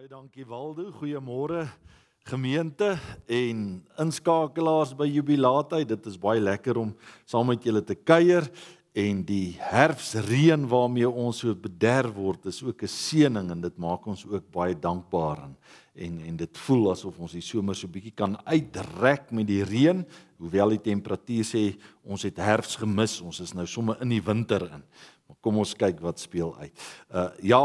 Baie dankie Waldo. Goeiemôre gemeente en inskakelaars by Jubilaatheid. Dit is baie lekker om saam met julle te kuier en die herfsreën waarmee ons so bederf word is ook 'n seëning en dit maak ons ook baie dankbaar en en, en dit voel asof ons die somer so bietjie kan uitrek met die reën hoewel die temperatuur sê ons het herfs gemis ons is nou sommer in die winter in Maar kom ons kyk wat speel uit. Uh ja,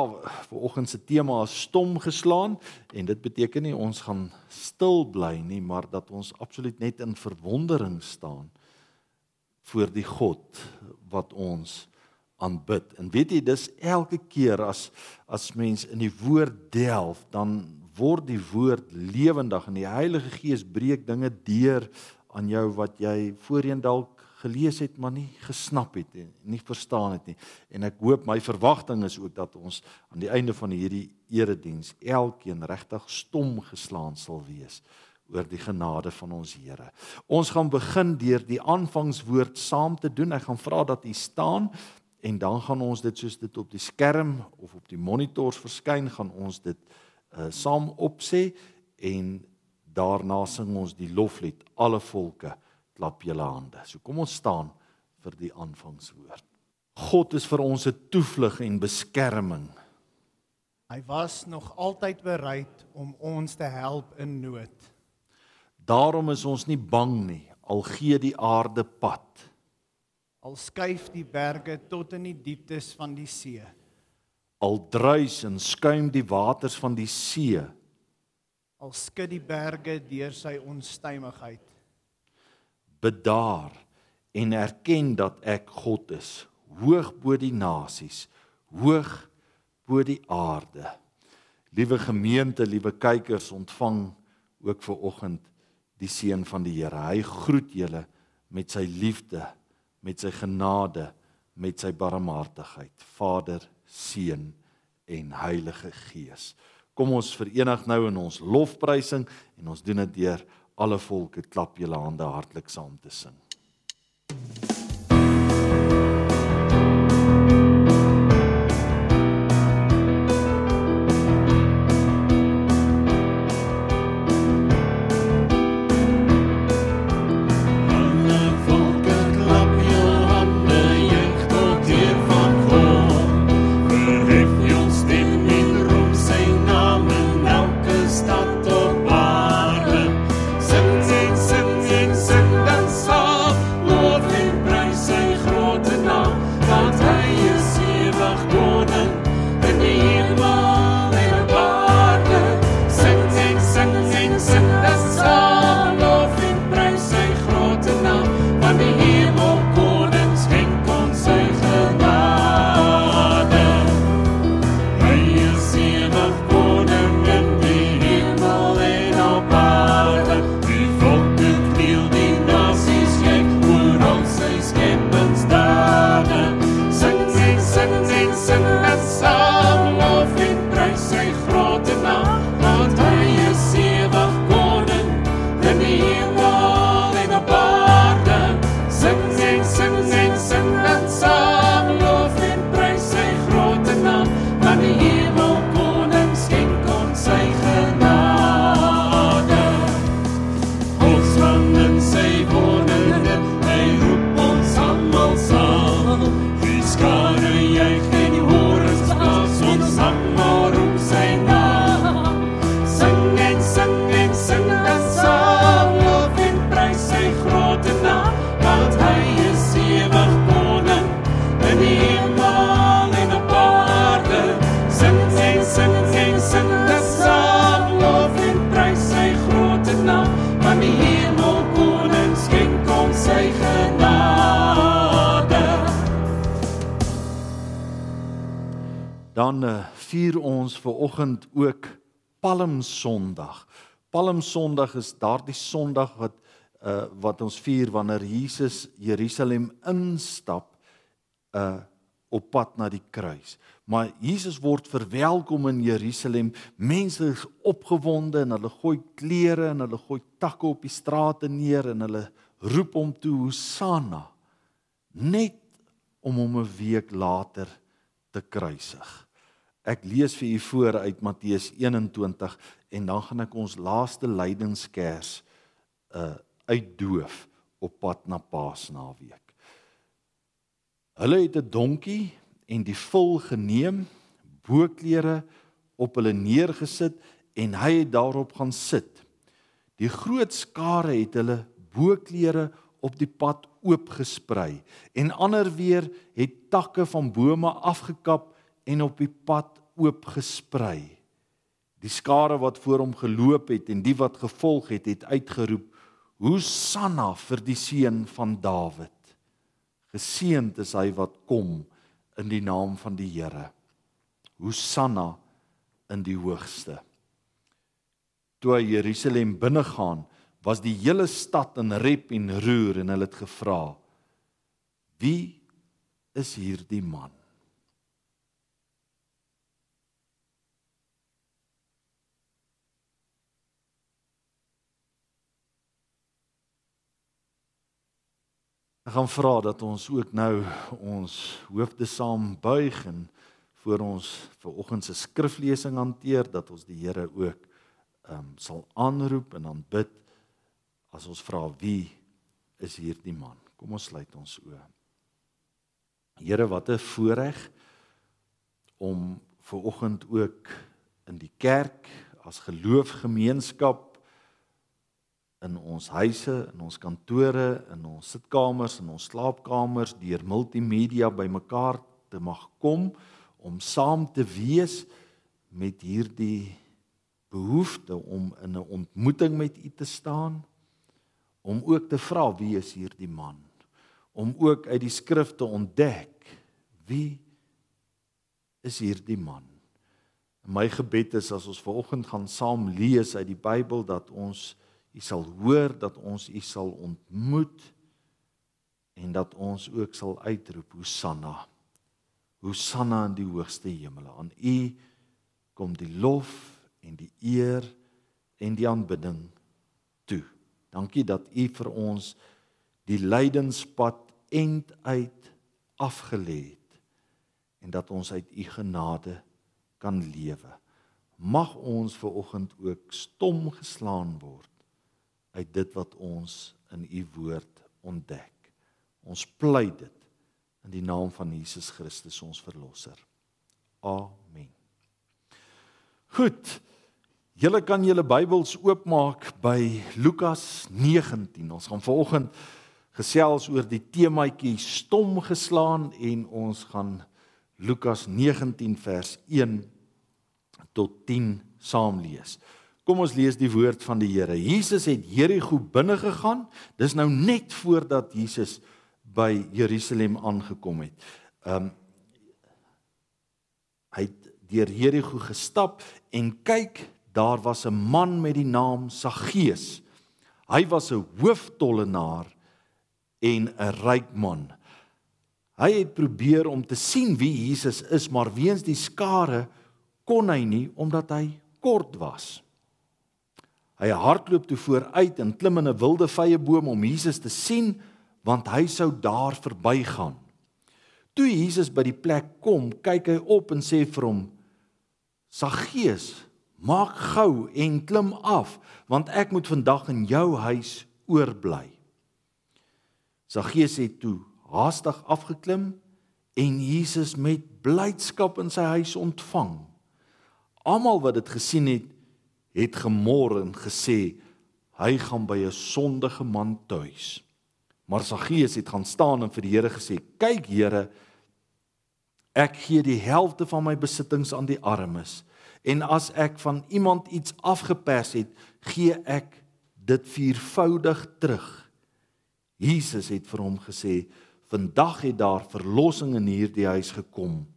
vir oggend se tema is stom geslaan en dit beteken nie ons gaan stil bly nie, maar dat ons absoluut net in verwondering staan voor die God wat ons aanbid. En weet jy, dis elke keer as as mens in die woord delf, dan word die woord lewendig en die Heilige Gees breek dinge deur aan jou wat jy voorheen dalk gelees het maar nie gesnap het en nie verstaan het nie. En ek hoop my verwagting is ook dat ons aan die einde van hierdie erediens elkeen regtig stom geslaan sal wees oor die genade van ons Here. Ons gaan begin deur die aanvangswoord saam te doen. Ek gaan vra dat u staan en dan gaan ons dit soos dit op die skerm of op die monitors verskyn, gaan ons dit uh saam opsê en daarna sing ons die loflied alle volke klap julle hande. So kom ons staan vir die aanvangswoord. God is vir ons 'n toevlug en beskerming. Hy was nog altyd bereid om ons te help in nood. Daarom is ons nie bang nie al gee die aarde pad. Al skuif die berge tot in die dieptes van die see. Al druis en skuim die waters van die see. Al skud die berge deur sy onstuimigheid bedaar en erken dat ek God is, hoog bo die nasies, hoog bo die aarde. Liewe gemeente, liewe kykers, ontvang ook ver oggend die seën van die Here. Hy groet julle met sy liefde, met sy genade, met sy barmhartigheid. Vader, Seun en Heilige Gees. Kom ons verenig nou in ons lofprysing en ons doen dit deur alle volke klap julle hande hartlik saam te sing. Tanrı'ya dan vier ons ver oggend ook Palm Sondag. Palm Sondag is daardie Sondag wat uh wat ons vier wanneer Jesus Jerusalem instap uh op pad na die kruis. Maar Jesus word verwelkom in Jerusalem. Mense is opgewonde en hulle gooi klere en hulle gooi takke op die strate neer en hulle roep hom toe Hosanna net om hom 'n week later te kruisig Ek lees vir u voor uit Matteus 21 en dan gaan ek ons laaste lydenskers uh uitdoof op pad na Paasnaweek. Hulle het 'n donkie en die vul geneem, boklere op hulle neergesit en hy het daarop gaan sit. Die groot skare het hulle boklere op die pad oopgesprei en ander weer het takke van bome afgekap en op die pad oopgesprei. Die skare wat voor hom geloop het en die wat gevolg het, het uitgeroep: "Hosanna vir die seun van Dawid. Geseënd is hy wat kom in die naam van die Here. Hosanna in die hoogste." Toe hy Jerusalem binnegaan, was die hele stad in rep en roer en hulle het gevra: "Wie is hierdie man?" Ek gaan vra dat ons ook nou ons hoofde saam buig en voor ons vir oggend se skriflesing hanteer dat ons die Here ook ehm um, sal aanroep en dan bid as ons vra wie is hierdie man. Kom ons sluit ons oë. Here, wat 'n voorreg om ver oggend ook in die kerk as geloofgemeenskap in ons huise, in ons kantore, in ons sitkamers, in ons slaapkamers deur multimedia bymekaar te mag kom om saam te wees met hierdie behoefte om in 'n ontmoeting met U te staan om ook te vra wie is hierdie man om ook uit die skrif te ontdek wie is hierdie man. En my gebed is as ons vanoggend gaan saam lees uit die Bybel dat ons U sal hoor dat ons U sal ontmoet en dat ons ook sal uitroep Hosanna. Hosanna in die hoogste hemele. Aan U kom die lof en die eer en die aanbidding toe. Dankie dat U vir ons die lydenspad end uit afgelê het en dat ons uit U genade kan lewe. Mag ons ver oggend ook stom geslaan word uit dit wat ons in u woord ontdek. Ons pleit dit in die naam van Jesus Christus ons verlosser. Amen. Goed. Julle kan julle Bybels oopmaak by Lukas 19. Ons gaan vanoggend gesels oor die temaatjie stom geslaan en ons gaan Lukas 19 vers 1 tot 10 saam lees. Kom ons lees die woord van die Here. Jesus het Jerigo binne gegaan. Dis nou net voordat Jesus by Jerusalem aangekom het. Um hy het deur Jerigo gestap en kyk, daar was 'n man met die naam Saggeus. Hy was 'n hooftollenaar en 'n ryk man. Hy het probeer om te sien wie Jesus is, maar weens die skare kon hy nie omdat hy kort was. Hy hardloop toe vooruit en klim in 'n wilde vyeboom om Jesus te sien want hy sou daar verbygaan. Toe Jesus by die plek kom, kyk hy op en sê vir hom: "Saggeus, maak gou en klim af, want ek moet vandag in jou huis oorbly." Saggeus het toe haastig afgeklim en Jesus met blydskap in sy huis ontvang. Almal wat dit gesien het, het gemor en gesê hy gaan by 'n sondige man tuis. Maar Saggeus het gaan staan en vir die Here gesê: "Kyk Here, ek gee die helfte van my besittings aan die armes en as ek van iemand iets afgepers het, gee ek dit viervoudig terug." Jesus het vir hom gesê: "Vandag het daar verlossing in hierdie huis gekom,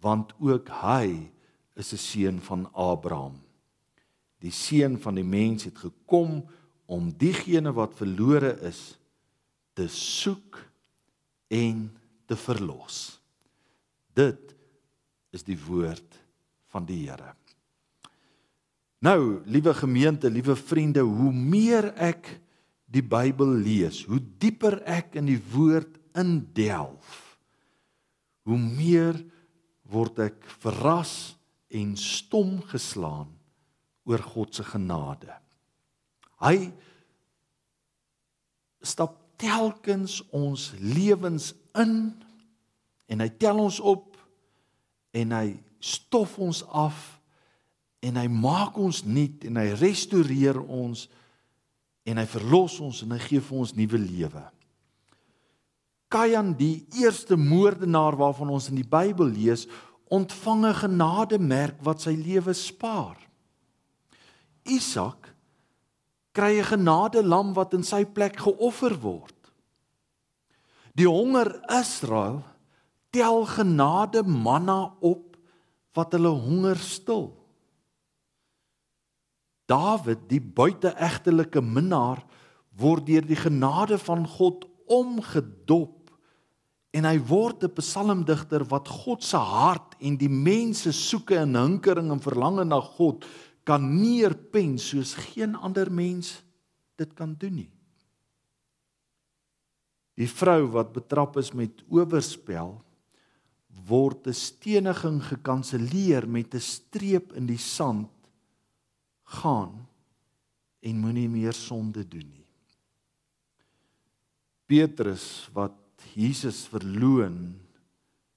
want ook hy is 'n seun van Abraham." Die seun van die mens het gekom om diegene wat verlore is te soek en te verlos. Dit is die woord van die Here. Nou, liewe gemeente, liewe vriende, hoe meer ek die Bybel lees, hoe dieper ek in die woord indelf, hoe meer word ek verras en stom geslaan oor God se genade. Hy stap telkens ons lewens in en hy tel ons op en hy stof ons af en hy maak ons nuut en hy restoreer ons en hy verlos ons en hy gee vir ons nuwe lewe. Kajan die eerste moordenaar waarvan ons in die Bybel lees, ontvang 'n genademerk wat sy lewe spaar. Isak kry 'n genadelam wat in sy plek geoffer word. Die honger Israel tel genade manna op wat hulle honger stil. Dawid, die buiteegtelike minnaar, word deur die genade van God omgedop en hy word 'n psalmdigter wat God se hart en die mense soeke en hinkering en verlange na God kan neerpen soos geen ander mens dit kan doen nie. Die vrou wat betrap is met oorspel word 'n steniging gekanselleer met 'n streep in die sand gaan en moenie meer sonde doen nie. Petrus wat Jesus verloon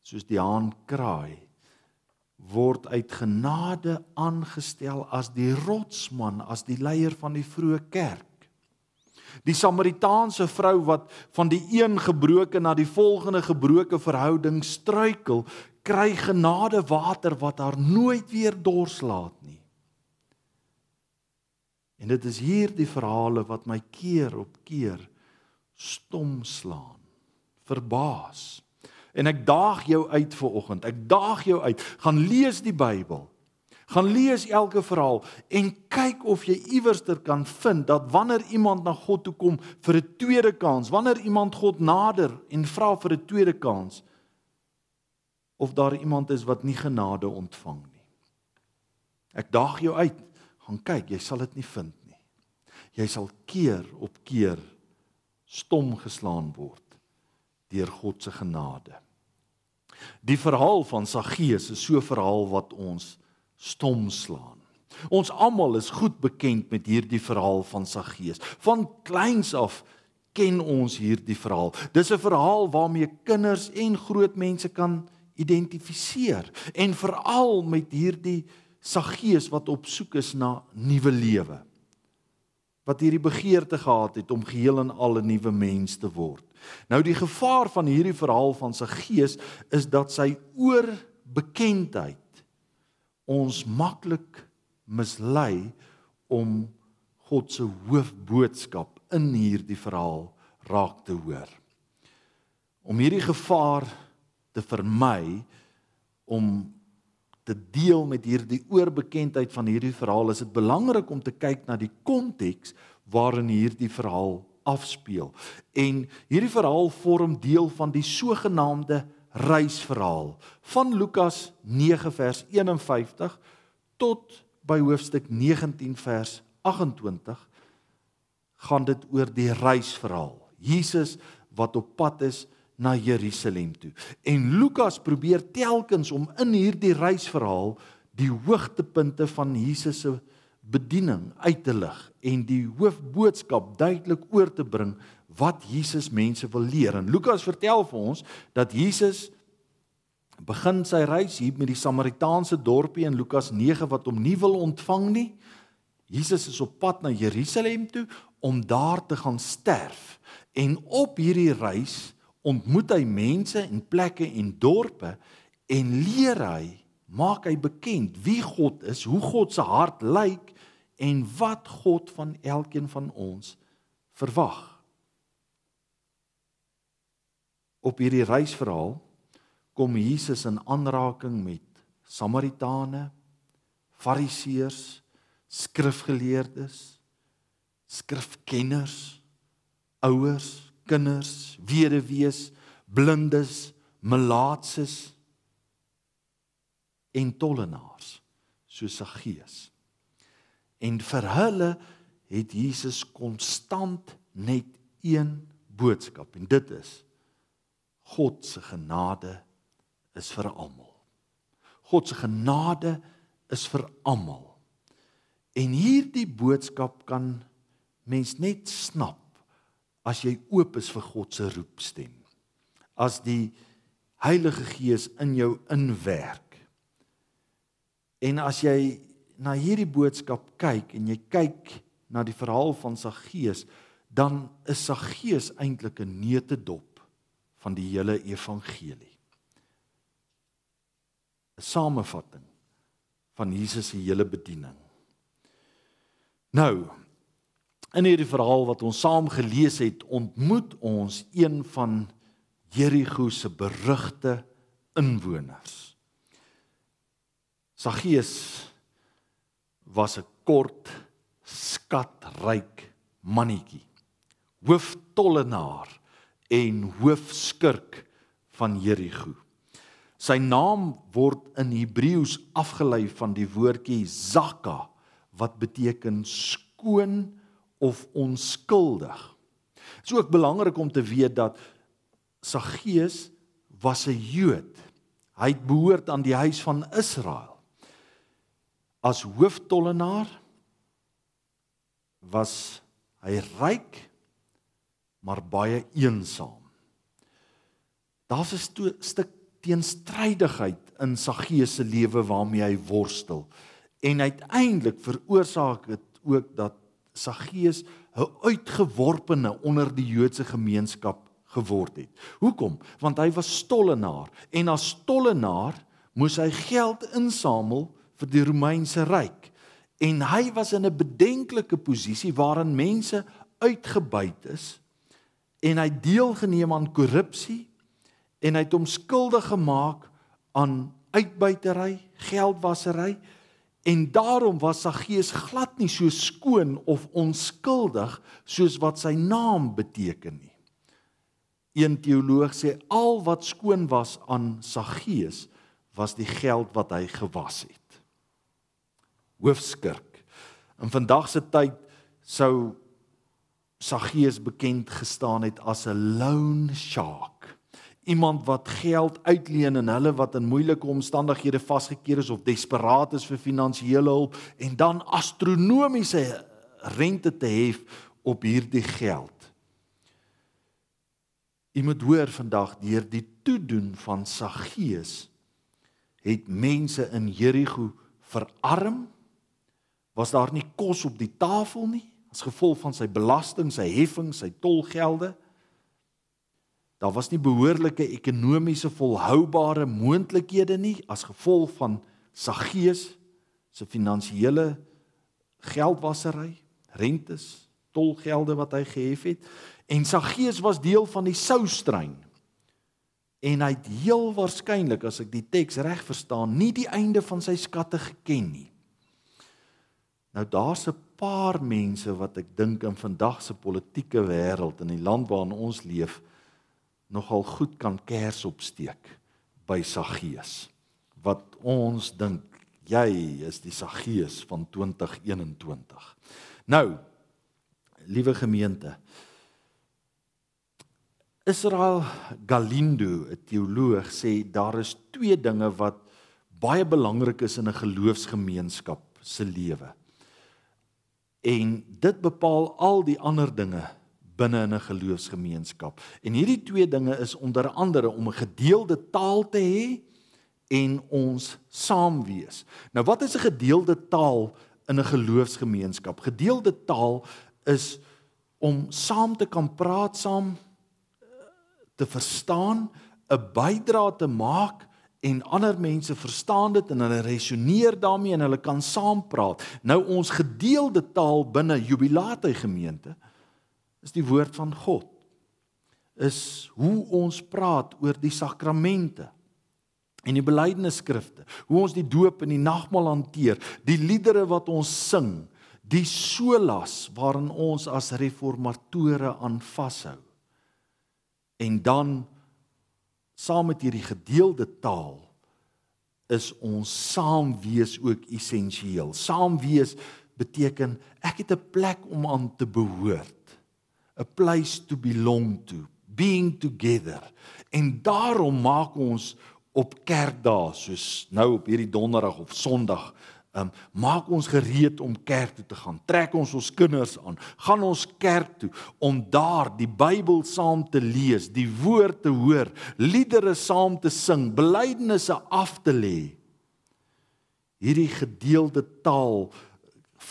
soos die haan kraai word uit genade aangestel as die rotsman as die leier van die vroeë kerk. Die Samaritaanse vrou wat van die een gebroke na die volgende gebroke verhouding struikel, kry genade water wat haar nooit weer dors laat nie. En dit is hierdie verhale wat my keer op keer stom slaan verbaas. En ek daag jou uit vir oggend. Ek daag jou uit. Gaan lees die Bybel. Gaan lees elke verhaal en kyk of jy iewerster kan vind dat wanneer iemand na God toe kom vir 'n tweede kans, wanneer iemand God nader en vra vir 'n tweede kans, of daar iemand is wat nie genade ontvang nie. Ek daag jou uit. Gaan kyk, jy sal dit nie vind nie. Jy sal keer op keer stom geslaan word deur God se genade. Die verhaal van Saggeus is so 'n verhaal wat ons stom slaan. Ons almal is goed bekend met hierdie verhaal van Saggeus. Van kleins af ken ons hierdie verhaal. Dis 'n verhaal waarmee kinders en groot mense kan identifiseer en veral met hierdie Saggeus wat op soek is na nuwe lewe. Wat hierdie begeerte gehad het om geheel en al 'n nuwe mens te word. Nou die gevaar van hierdie verhaal van sy gees is dat sy oorbekendheid ons maklik mislei om God se hoofboodskap in hierdie verhaal raak te hoor. Om hierdie gevaar te vermy om te deel met hierdie oorbekendheid van hierdie verhaal is dit belangrik om te kyk na die konteks waarin hierdie verhaal afspeel. En hierdie verhaal vorm deel van die sogenaamde reisverhaal van Lukas 9 vers 51 tot by hoofstuk 19 vers 28 gaan dit oor die reisverhaal. Jesus wat op pad is na Jerusalem toe. En Lukas probeer telkens om in hierdie reisverhaal die hoogtepunte van Jesus se bediening uit te lig en die hoofboodskap duidelik oor te bring wat Jesus mense wil leer. En Lukas vertel vir ons dat Jesus begin sy reis hier met die Samaritaanse dorpie in Lukas 9 wat hom nie wil ontvang nie. Jesus is op pad na Jerusalem toe om daar te gaan sterf. En op hierdie reis ontmoet hy mense en plekke en dorpe en leer hy maak hy bekend wie God is, hoe God se hart lyk en wat God van elkeen van ons verwag. Op hierdie reisverhaal kom Jesus in aanraking met Samaritane, Fariseërs, skrifgeleerdes, skrifkenners, ouers, kinders, weduwees, blindes, melaatses en tollenaars soos Saggeus. En vir hulle het Jesus konstant net een boodskap en dit is God se genade is vir almal. God se genade is vir almal. En hierdie boodskap kan mens net snap as jy oop is vir God se roepstem. As die Heilige Gees in jou inwerk. En as jy na hierdie boodskap kyk en jy kyk na die verhaal van Saggeus, dan is Saggeus eintlik 'n neutedop van die hele evangelie. 'n Samevatting van Jesus se hele bediening. Nou, in hierdie verhaal wat ons saam gelees het, ontmoet ons een van Jerigo se berugte inwoners. Saggeus was 'n kort, skatryk mannetjie. Hooftollenaar en hoofskurk van Jerigo. Sy naam word in Hebreëus afgelei van die woordjie Zakka wat beteken skoon of onskuldig. Dit is ook belangrik om te weet dat Saggeus was 'n Jood. Hy het behoort aan die huis van Israel. As hooftollenaar was hy ryk maar baie eensaam. Daar's 'n stuk teenstrydigheid in Saggeus se lewe waarmee hy worstel. En uiteindelik veroorsaak dit ook dat Saggeus 'n uitgeworpene onder die Joodse gemeenskap geword het. Hoekom? Want hy was stollenaar en as stollenaar moes hy geld insamel vir die Romeinse ryk. En hy was in 'n bedenklike posisie waarin mense uitgebuit is en hy deelgeneem aan korrupsie en hy het hom skuldig gemaak aan uitbuitery, geldwasery en daarom was sy gees glad nie so skoon of onskuldig soos wat sy naam beteken nie. Een teoloog sê al wat skoon was aan Saggeus was die geld wat hy gewas het. Hoofskurk. In vandag se tyd sou Saggeus bekend gestaan het as 'n loan shark. Iemand wat geld uitleen en hulle wat in moeilike omstandighede vasgekeer is of desperaat is vir finansiële hulp en dan astronomiese rente te hef op hierdie geld. Jy moet hoor vandag deur die toedoen van Saggeus het mense in Jerigo verarm. Was daar nie kos op die tafel nie as gevolg van sy belasting, sy heffing, sy tolgelde? Daar was nie behoorlike ekonomiese volhoubare moontlikhede nie as gevolg van Saggeus se finansiële geldwasery, rentes, tolgelde wat hy gehef het. En Saggeus was deel van die soustrein. En hy het heel waarskynlik as ek die teks reg verstaan, nie die einde van sy skatte geken nie. Nou daar's 'n paar mense wat ek dink in vandag se politieke wêreld in die land waarin ons leef nogal goed kan kers opsteek by Saggeus. Wat ons dink jy is die Saggeus van 2021. Nou, liewe gemeente, Israel Galindo, 'n teoloog, sê daar is twee dinge wat baie belangrik is in 'n geloofsgemeenskap se lewe. En dit bepaal al die ander dinge binne in 'n geloofsgemeenskap. En hierdie twee dinge is onder andere om 'n gedeelde taal te hê en ons saam wees. Nou wat is 'n gedeelde taal in 'n geloofsgemeenskap? Gedeelde taal is om saam te kan praat saam te verstaan, 'n bydrae te maak en ander mense verstaan dit en hulle resoneer daarmee en hulle kan saampraat. Nou ons gedeelde taal binne Jubilate gemeente is die woord van God. Is hoe ons praat oor die sakramente en die belydenisskrifte, hoe ons die doop en die nagmaal hanteer, die liedere wat ons sing, die solas waarin ons as reformatore aan vashou en dan saam met hierdie gedeelde taal is ons saam wees ook essensieel. Saam wees beteken ek het 'n plek om aan te behoort. A place to belong to, being together. En daarom maak ons op kerkdae soos nou op hierdie donderdag of sonderdag um, maak ons gereed om kerk toe te gaan. Trek ons ons kinders aan. Gaan ons kerk toe om daar die Bybel saam te lees, die woord te hoor, liedere saam te sing, belydenisse af te lê. Hierdie gedeelde taal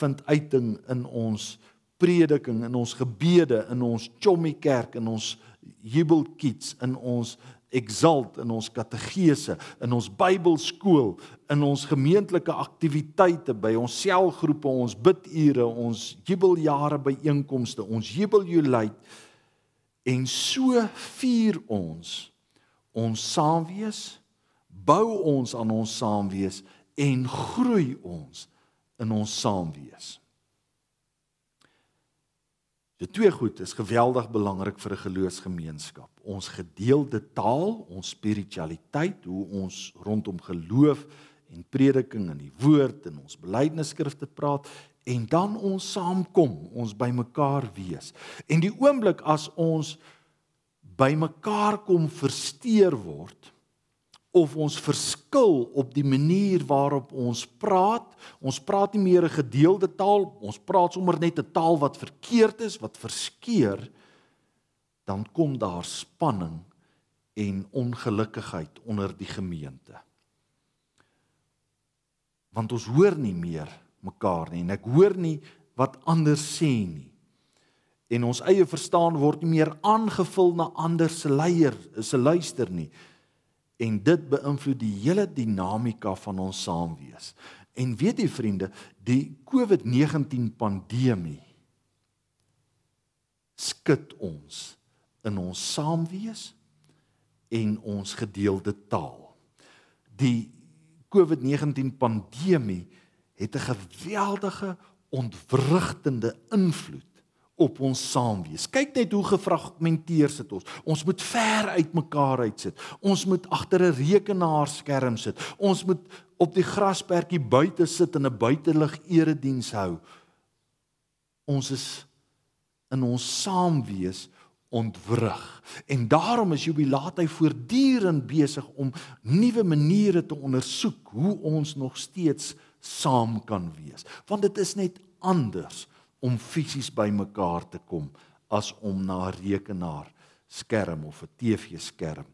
vind uiting in ons prediking, in ons gebede, in ons chommy kerk, in ons jubelkits, in ons exalt in ons kategese, in ons Bybelskool, in ons gemeentelike aktiwiteite, by ons selgroepe, ons bidure, ons jubeljare byeenkomste, ons jubeljulied en so vier ons ons saamwees, bou ons aan ons saamwees en groei ons in ons saamwees. Die twee goed is geweldig belangrik vir 'n geloofsgemeenskap. Ons gedeelde taal, ons spiritualiteit, hoe ons rondom geloof en prediking en die woord en ons belydenisskrifte praat en dan ons saamkom, ons bymekaar wees. En die oomblik as ons bymekaar kom versteur word, of ons verskil op die manier waarop ons praat. Ons praat nie meer 'n gedeelde taal, ons praat sommer net 'n taal wat verkeerd is, wat verskeer, dan kom daar spanning en ongelukkigheid onder die gemeente. Want ons hoor nie meer mekaar nie en ek hoor nie wat ander sê nie. En ons eie verstaan word nie meer aangevul na ander se leier, se luister nie en dit beïnvloed die hele dinamika van ons saamwees. En weet jy vriende, die COVID-19 pandemie skud ons in ons saamwees en ons gedeelde taal. Die COVID-19 pandemie het 'n geweldige ontwrigtende invloed op ons saamwees. Kyk net hoe gefragmenteer sit ons. Ons moet ver uit mekaar uitsit. Ons moet agter 'n rekenaarskerm sit. Ons moet op die grasperkie buite sit en 'n buitelug erediens hou. Ons is in ons saamwees ontwrig. En daarom is jubilaat hy voortdurend besig om nuwe maniere te ondersoek hoe ons nog steeds saam kan wees. Want dit is net anders om fisies bymekaar te kom as om na 'n rekenaar skerm of 'n TV-skerm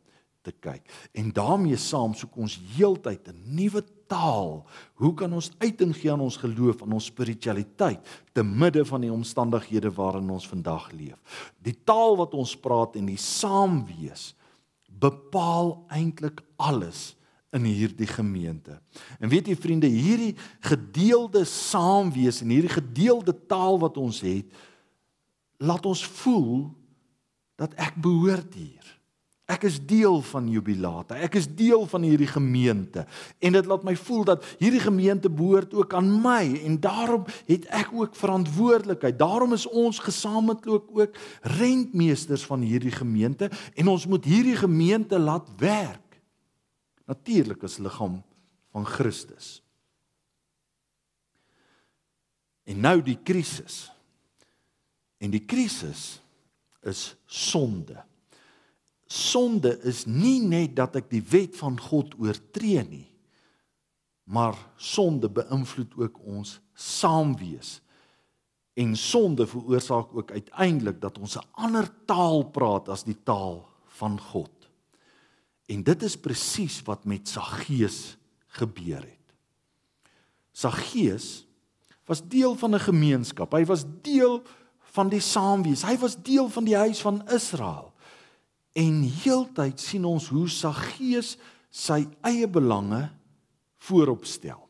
te kyk. En daarmee saam soek ons heeltyd 'n nuwe taal. Hoe kan ons uiting gee aan ons geloof, aan ons spiritualiteit te midde van die omstandighede waarin ons vandag leef? Die taal wat ons praat en die saamwees bepaal eintlik alles in hierdie gemeente. En weet jy vriende, hierdie gedeelde saamwees en hierdie gedeelde taal wat ons het, laat ons voel dat ek behoort hier. Ek is deel van Jubilate. Ek is deel van hierdie gemeente en dit laat my voel dat hierdie gemeente behoort ook aan my en daarom het ek ook verantwoordelikheid. Daarom is ons gesamentlik ook rentmeesters van hierdie gemeente en ons moet hierdie gemeente laat werk natuurlik as liggaam van Christus. En nou die krisis. En die krisis is sonde. Sonde is nie net dat ek die wet van God oortree nie, maar sonde beïnvloed ook ons saamwees. En sonde veroorsaak ook uiteindelik dat ons 'n ander taal praat as die taal van God. En dit is presies wat met Saggeus gebeur het. Saggeus was deel van 'n gemeenskap. Hy was deel van die saamwees. Hy was deel van die huis van Israel. En heeltyd sien ons hoe Saggeus sy eie belange voorop stel.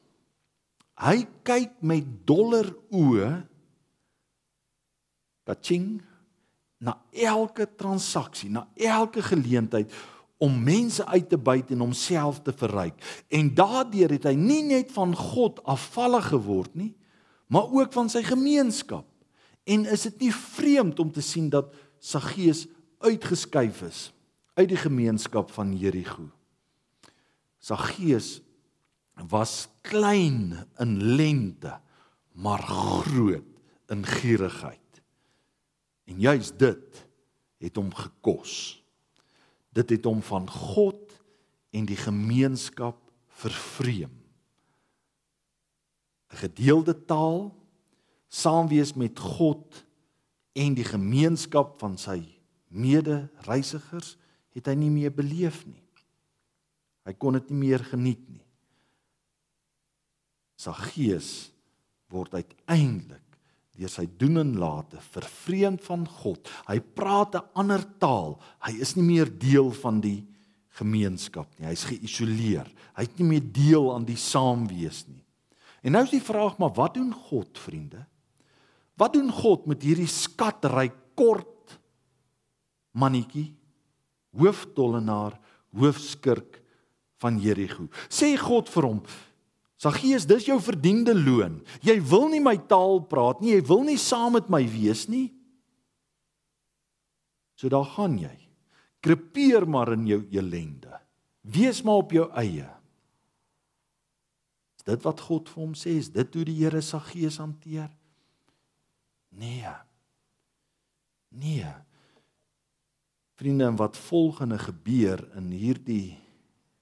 Hy kyk met doller oë kaching na elke transaksie, na elke geleentheid om mense uit te buit en homself te verryk. En daardeur het hy nie net van God afvallig geword nie, maar ook van sy gemeenskap. En is dit nie vreemd om te sien dat Saggeus uitgeskuif is uit die gemeenskap van Jerigo? Saggeus was klein in lengte, maar groot in gierigheid. En juis dit het hom gekos dit het hom van God en die gemeenskap vervreem. 'n Gedeelde taal, saam wees met God en die gemeenskap van sy mede-reisigers het hy nie meer beleef nie. Hy kon dit nie meer geniet nie. Saggeus word uiteindelik deur sy doen en late vervreemd van God. Hy praat 'n ander taal. Hy is nie meer deel van die gemeenskap nie. Hy's geïsoleer. Hy het nie meer deel aan die saamwees nie. En nou is die vraag maar wat doen God, vriende? Wat doen God met hierdie skatryk kort mannetjie, hoofdollenaar, hoofskurk van Jerigo? Sê God vir hom: "Saggeus, dis jou verdiende loon. Jy wil nie my taal praat nie, jy wil nie saam met my wees nie. So daar gaan jy. Krepeer maar in jou elende. Wees maar op jou eie." Is dit wat God vir hom sê? Is dit hoe die Here Saggeus hanteer? Nee. Nee. Vriende, wat volgende gebeur in hierdie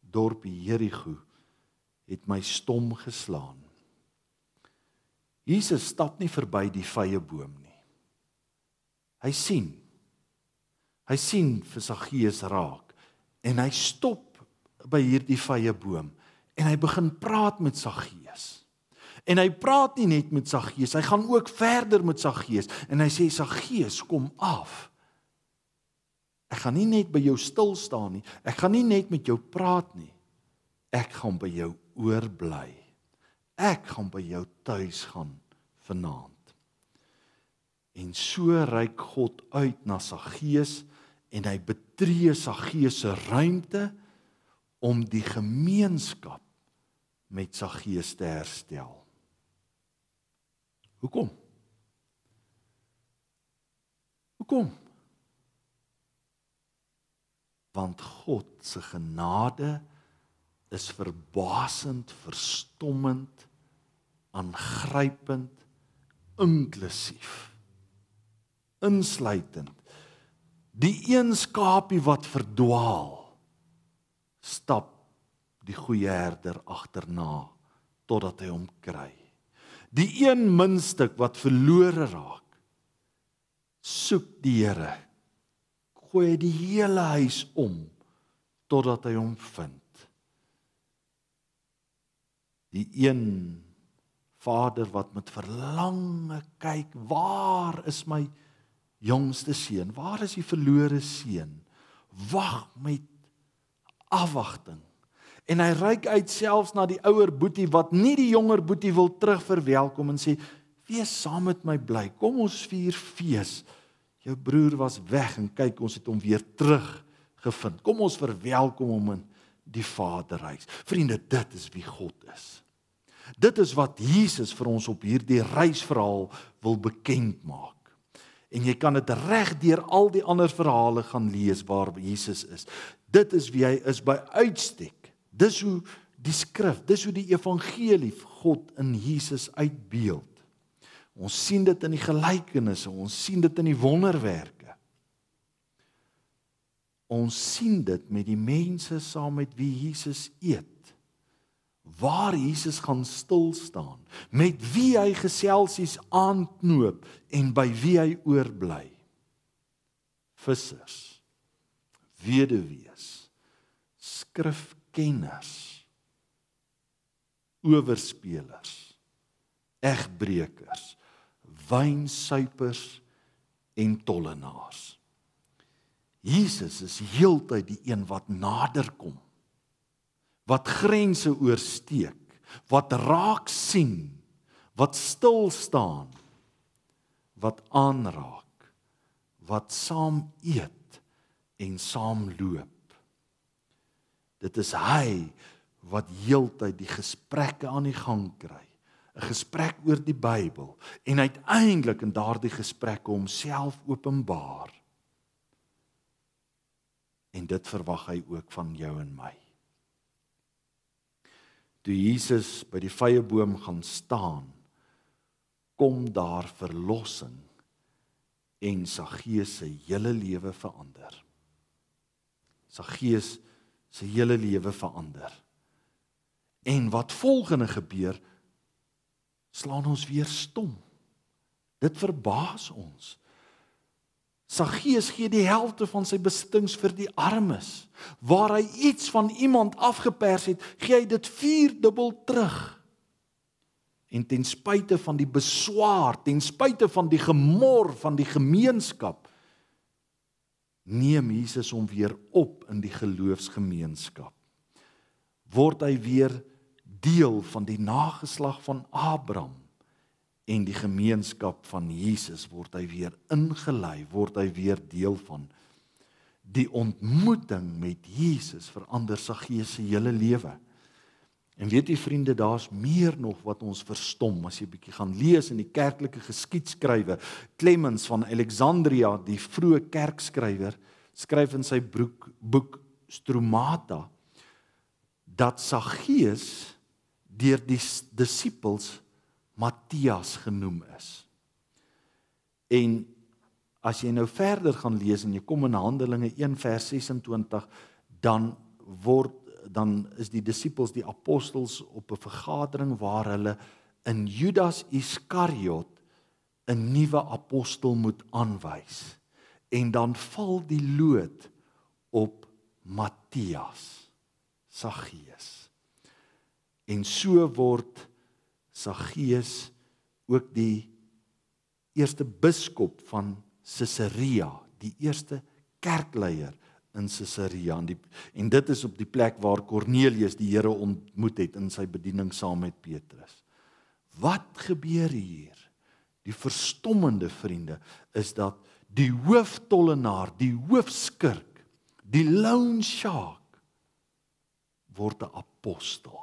dorpie Jerigo het my stom geslaan. Jesus stap nie verby die vrye boom nie. Hy sien. Hy sien vir Saggeus raak en hy stop by hierdie vrye boom en hy begin praat met Saggeus. En hy praat nie net met Saggeus, hy gaan ook verder met Saggeus en hy sê Saggeus, kom af. Ek gaan nie net by jou stil staan nie. Ek gaan nie net met jou praat nie. Ek gaan by jou oorbly. Ek gaan by jou tuis gaan vanaand. En so reik God uit na Saggeus en hy betree Saggeus se ruimte om die gemeenskap met Saggeus te herstel. Hoekom? Hoekom? Want God se genade is verbasend, verstommend, aangrypend, inklusief. Insluitend. Die een skapie wat verdwaal, stap die goeie herder agterna totdat hy hom kry. Die een muntstuk wat verlore raak, soek die Here. Gooi die hele huis om totdat hy hom vind. Die een vader wat met verlange kyk, waar is my jongste seun? Waar is die verlore seun? Wag met afwagting En hy reik uit selfs na die ouer boetie wat nie die jonger boetie wil terugverwelkom en sê: "Wees saam met my bly. Kom ons vier fees. Jou broer was weg en kyk, ons het hom weer terug gevind. Kom ons verwelkom hom in die Vaderhuis." Vriende, dit is wie God is. Dit is wat Jesus vir ons op hierdie reisverhaal wil bekend maak. En jy kan dit reg deur al die ander verhale gaan lees waar Jesus is. Dit is wie hy is by uitstek. Dis hoe die skrif, dis hoe die evangelie God in Jesus uitbeeld. Ons sien dit in die gelykenisse, ons sien dit in die wonderwerke. Ons sien dit met die mense saam met wie Jesus eet. Waar Jesus gaan stil staan, met wie hy geselsies aanknoop en by wie hy oorbly. Vissers, weduwees, skrif kenners owerspelers egbreekers wynsuipers en tollenaars Jesus is heeltyd die een wat naderkom wat grense oorsteek wat raak sien wat stil staan wat aanraak wat saam eet en saam loop Dit is hy wat heeltyd die gesprekke aan die gang kry. 'n Gesprek oor die Bybel en uiteindelik in daardie gesprekke homself openbaar. En dit verwag hy ook van jou en my. Toe Jesus by die vrye boom gaan staan, kom daar verlossing en Saggeus se hele lewe verander. Saggeus se hele lewe verander. En wat volgende gebeur slaan ons weer stom. Dit verbaas ons. Saggeus gee die helfte van sy besittings vir die armes. Waar hy iets van iemand afgepers het, gee hy dit vierdubbel terug. En ten spyte van die beswaar, ten spyte van die gemor van die gemeenskap, neem Jesus hom weer op in die geloofsgemeenskap. Word hy weer deel van die nageslag van Abraham en die gemeenskap van Jesus word hy weer ingelei, word hy weer deel van die ontmoeting met Jesus verander sy gees se hele lewe. En weet jy vriende, daar's meer nog wat ons verstom as jy bietjie gaan lees in die kerklike geskiedskrywe. Clemens van Alexandria, die vroeë kerkskrywer, skryf in sy boek boek Stromata dat Saggeus deur die disippels Matthias genoem is. En as jy nou verder gaan lees en jy kom in Handelinge 1 vers 26, dan word dan is die disippels die apostels op 'n vergadering waar hulle in Judas Iskariot 'n nuwe apostel moet aanwys. En dan val die lood op Matthias, Saggeus. En so word Saggeus ook die eerste biskop van Caesarea, die eerste kerkleier in Caesarea en die en dit is op die plek waar Kornelius die Here ontmoet het in sy bediening saam met Petrus. Wat gebeur hier? Die verstommende vriende is dat die hooftollenaar, die hoofskurk, die loan shark word 'n apostel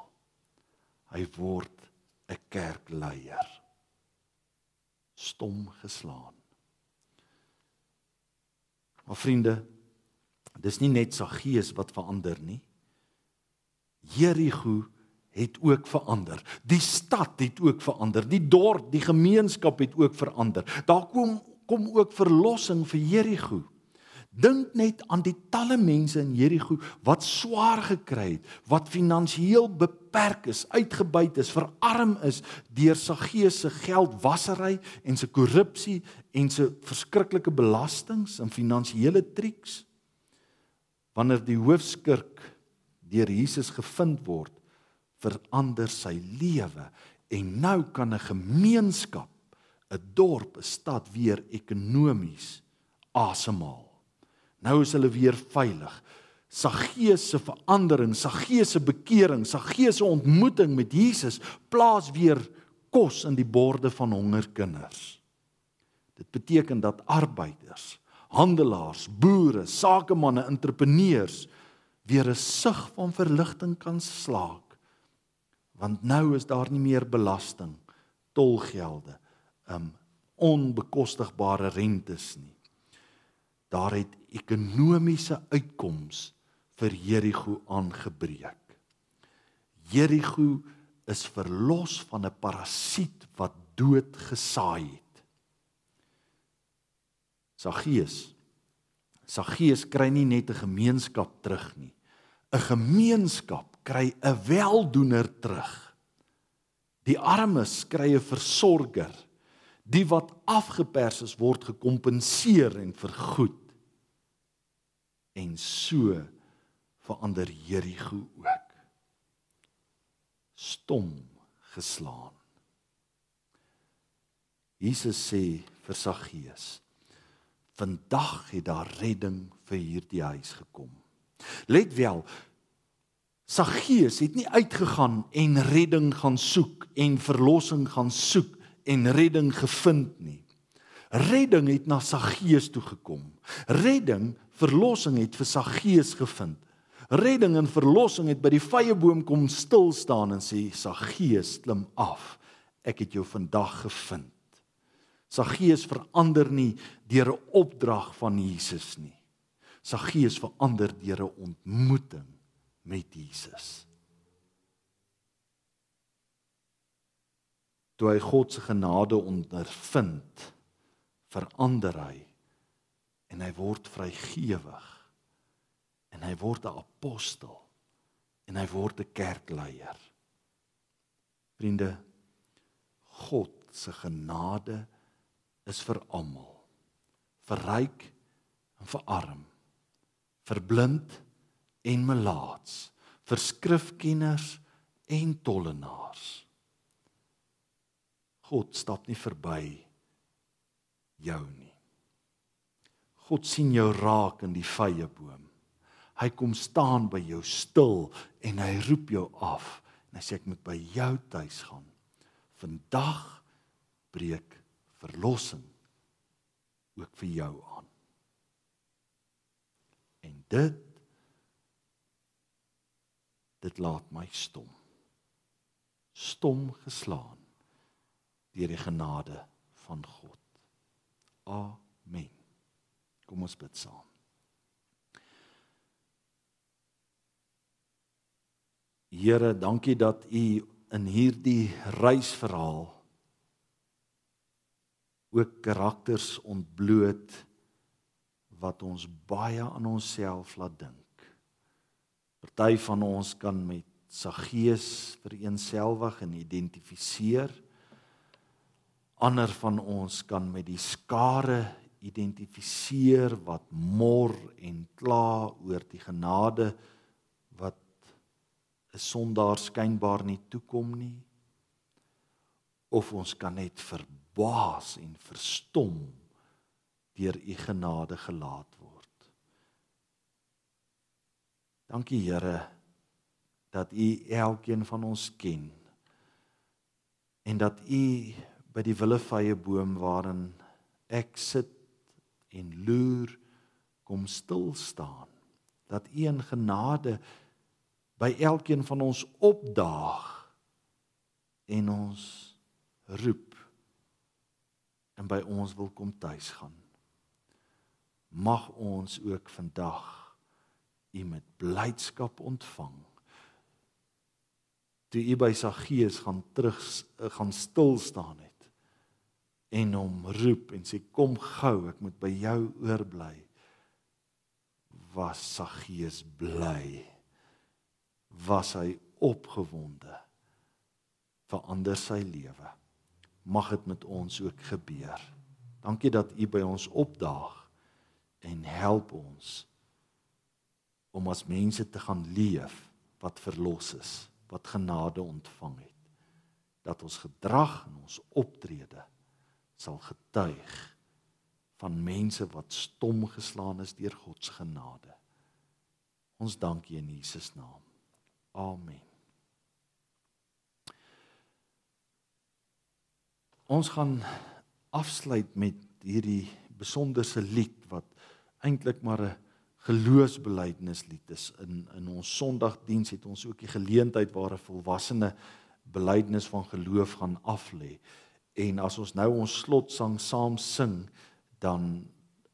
hy word 'n kerkleier stom geslaan. Maar vriende, dis nie net Saggeus wat verander nie. Jerigo het ook verander. Die stad het ook verander. Die dorp, die gemeenskap het ook verander. Daar kom kom ook verlossing vir Jerigo. Dink net aan die talle mense in Jerigo wat swaar gekry het, wat finansiëel beperk is, uitgebuit is, verarm is deur sy gees se geldwasery en sy korrupsie en sy verskriklike belastings en finansiële triks. Wanneer die hoofskurk deur Jesus gevind word, verander sy lewe en nou kan 'n gemeenskap, 'n dorp, 'n stad weer ekonomies asemhaal. Nou is hulle weer veilig. Saggeus se verandering, Saggeus se bekering, Saggeus se ontmoeting met Jesus plaas weer kos in die borde van hongerkinders. Dit beteken dat arbeiders, handelaars, boere, sakemanne, entrepreneurs weer 'n sig van verligting kan slaak. Want nou is daar nie meer belasting, tolgelde, um onbekostigbare rentes nie daar het ekonomiese uitkoms vir Jerigo aangebreek. Jerigo is verlos van 'n parasiet wat dood gesaai het. Saggeus Saggeus kry nie net 'n gemeenskap terug nie. 'n Gemeenskap kry 'n weldoener terug. Die armes kry 'n versorger die wat afgepers is word gekompenseer en vergoed. En so verander Jerigo ook. Stom geslaan. Jesus sê vir Saggeus: "Vandag het daar redding vir hierdie huis gekom." Let wel, Saggeus het nie uitgegaan en redding gaan soek en verlossing gaan soek en redding gevind nie. Redding het na Saggeus toe gekom. Redding, verlossing het vir Saggeus gevind. Redding en verlossing het by die vyeboom kom stil staan en sê Saggeus, klim af. Ek het jou vandag gevind. Saggeus verander nie deur 'n opdrag van Jesus nie. Saggeus verander deur 'n ontmoeting met Jesus. toe hy God se genade ondervind, verander hy en hy word vrygewig en hy word 'n apostel en hy word 'n kerkleier. Vriende, God se genade is vir almal. Vir ryk en vir arm. Vir blind en melaats. Vir skrifkenners en tollenaars. God stap nie verby jou nie. God sien jou raak in die vye boom. Hy kom staan by jou stil en hy roep jou af en hy sê ek moet by jou tuis gaan. Vandag breek verlossing ook vir jou aan. En dit dit laat my stom. Stom geslaan deur die genade van God. Amen. Kom ons bid saam. Here, dankie dat U in hierdie reisverhaal ook karakters ontbloot wat ons baie aan onsself laat dink. Party van ons kan met Saggeus vereenselwig en identifiseer. Ander van ons kan met die skare identifiseer wat mor en kla oor die genade wat 'n sondaar skynbaar nie toekom nie. Of ons kan net verb verbaas en verstom deur u genade gelaat word. Dankie Here dat u elkeen van ons ken en dat u by die willevye boom waarin ek sit en loer kom stil staan dat u in genade by elkeen van ons opdaag en ons roep en by ons wil kom tuis gaan. Mag ons ook vandag u met blydskap ontvang. Toe u by sy gees gaan terug gaan stil staan het en hom roep en sê kom gou ek moet by jou oorbly was sy gees bly was hy opgewonde verander sy lewe mag dit met ons ook gebeur. Dankie dat U by ons opdaag en help ons om as mense te gaan leef wat verlos is, wat genade ontvang het. Dat ons gedrag en ons optrede sal getuig van mense wat stom geslaan is deur God se genade. Ons dank U in Jesus naam. Amen. Ons gaan afsluit met hierdie besonderse lied wat eintlik maar 'n geloofsbelijdenislied is. In in ons Sondagdiens het ons ook die geleentheid waar 'n volwassene belydenis van geloof gaan aflê. En as ons nou ons slotsang saam sing, dan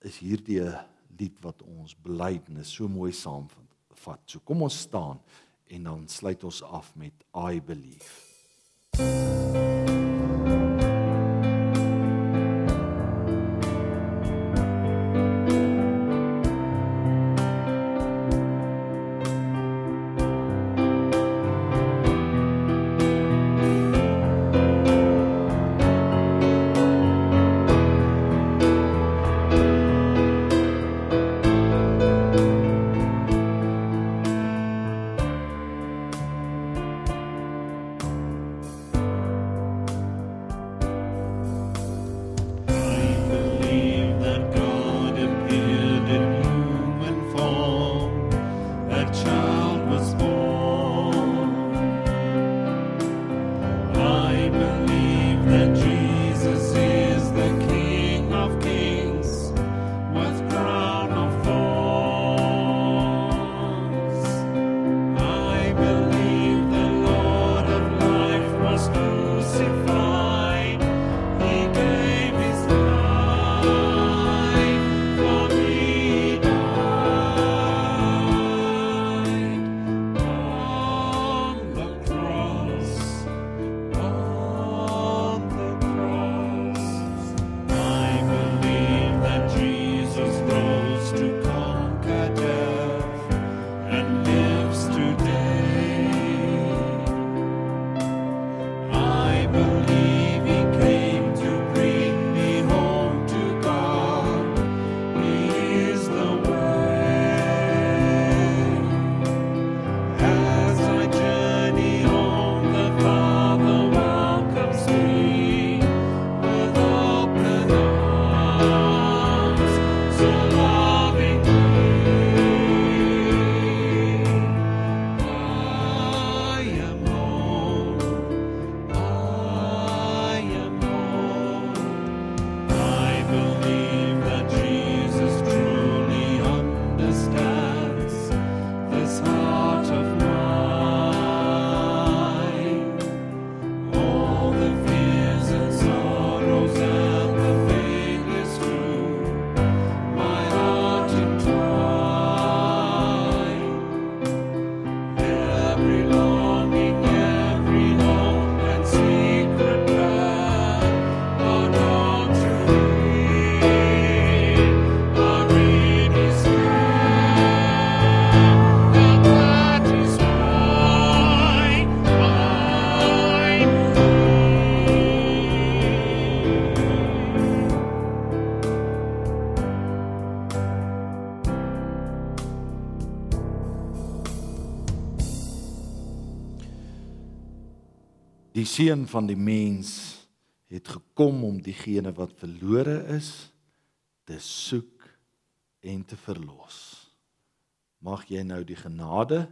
is hierdie 'n lied wat ons belydenis so mooi saamvat. So kom ons staan en dan sluit ons af met I believe. Seun van die mens het gekom om diegene wat verlore is te soek en te verlos. Mag jy nou die genade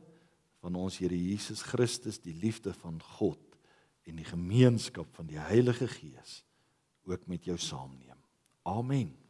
van ons Here Jesus Christus, die liefde van God en die gemeenskap van die Heilige Gees ook met jou saamneem. Amen.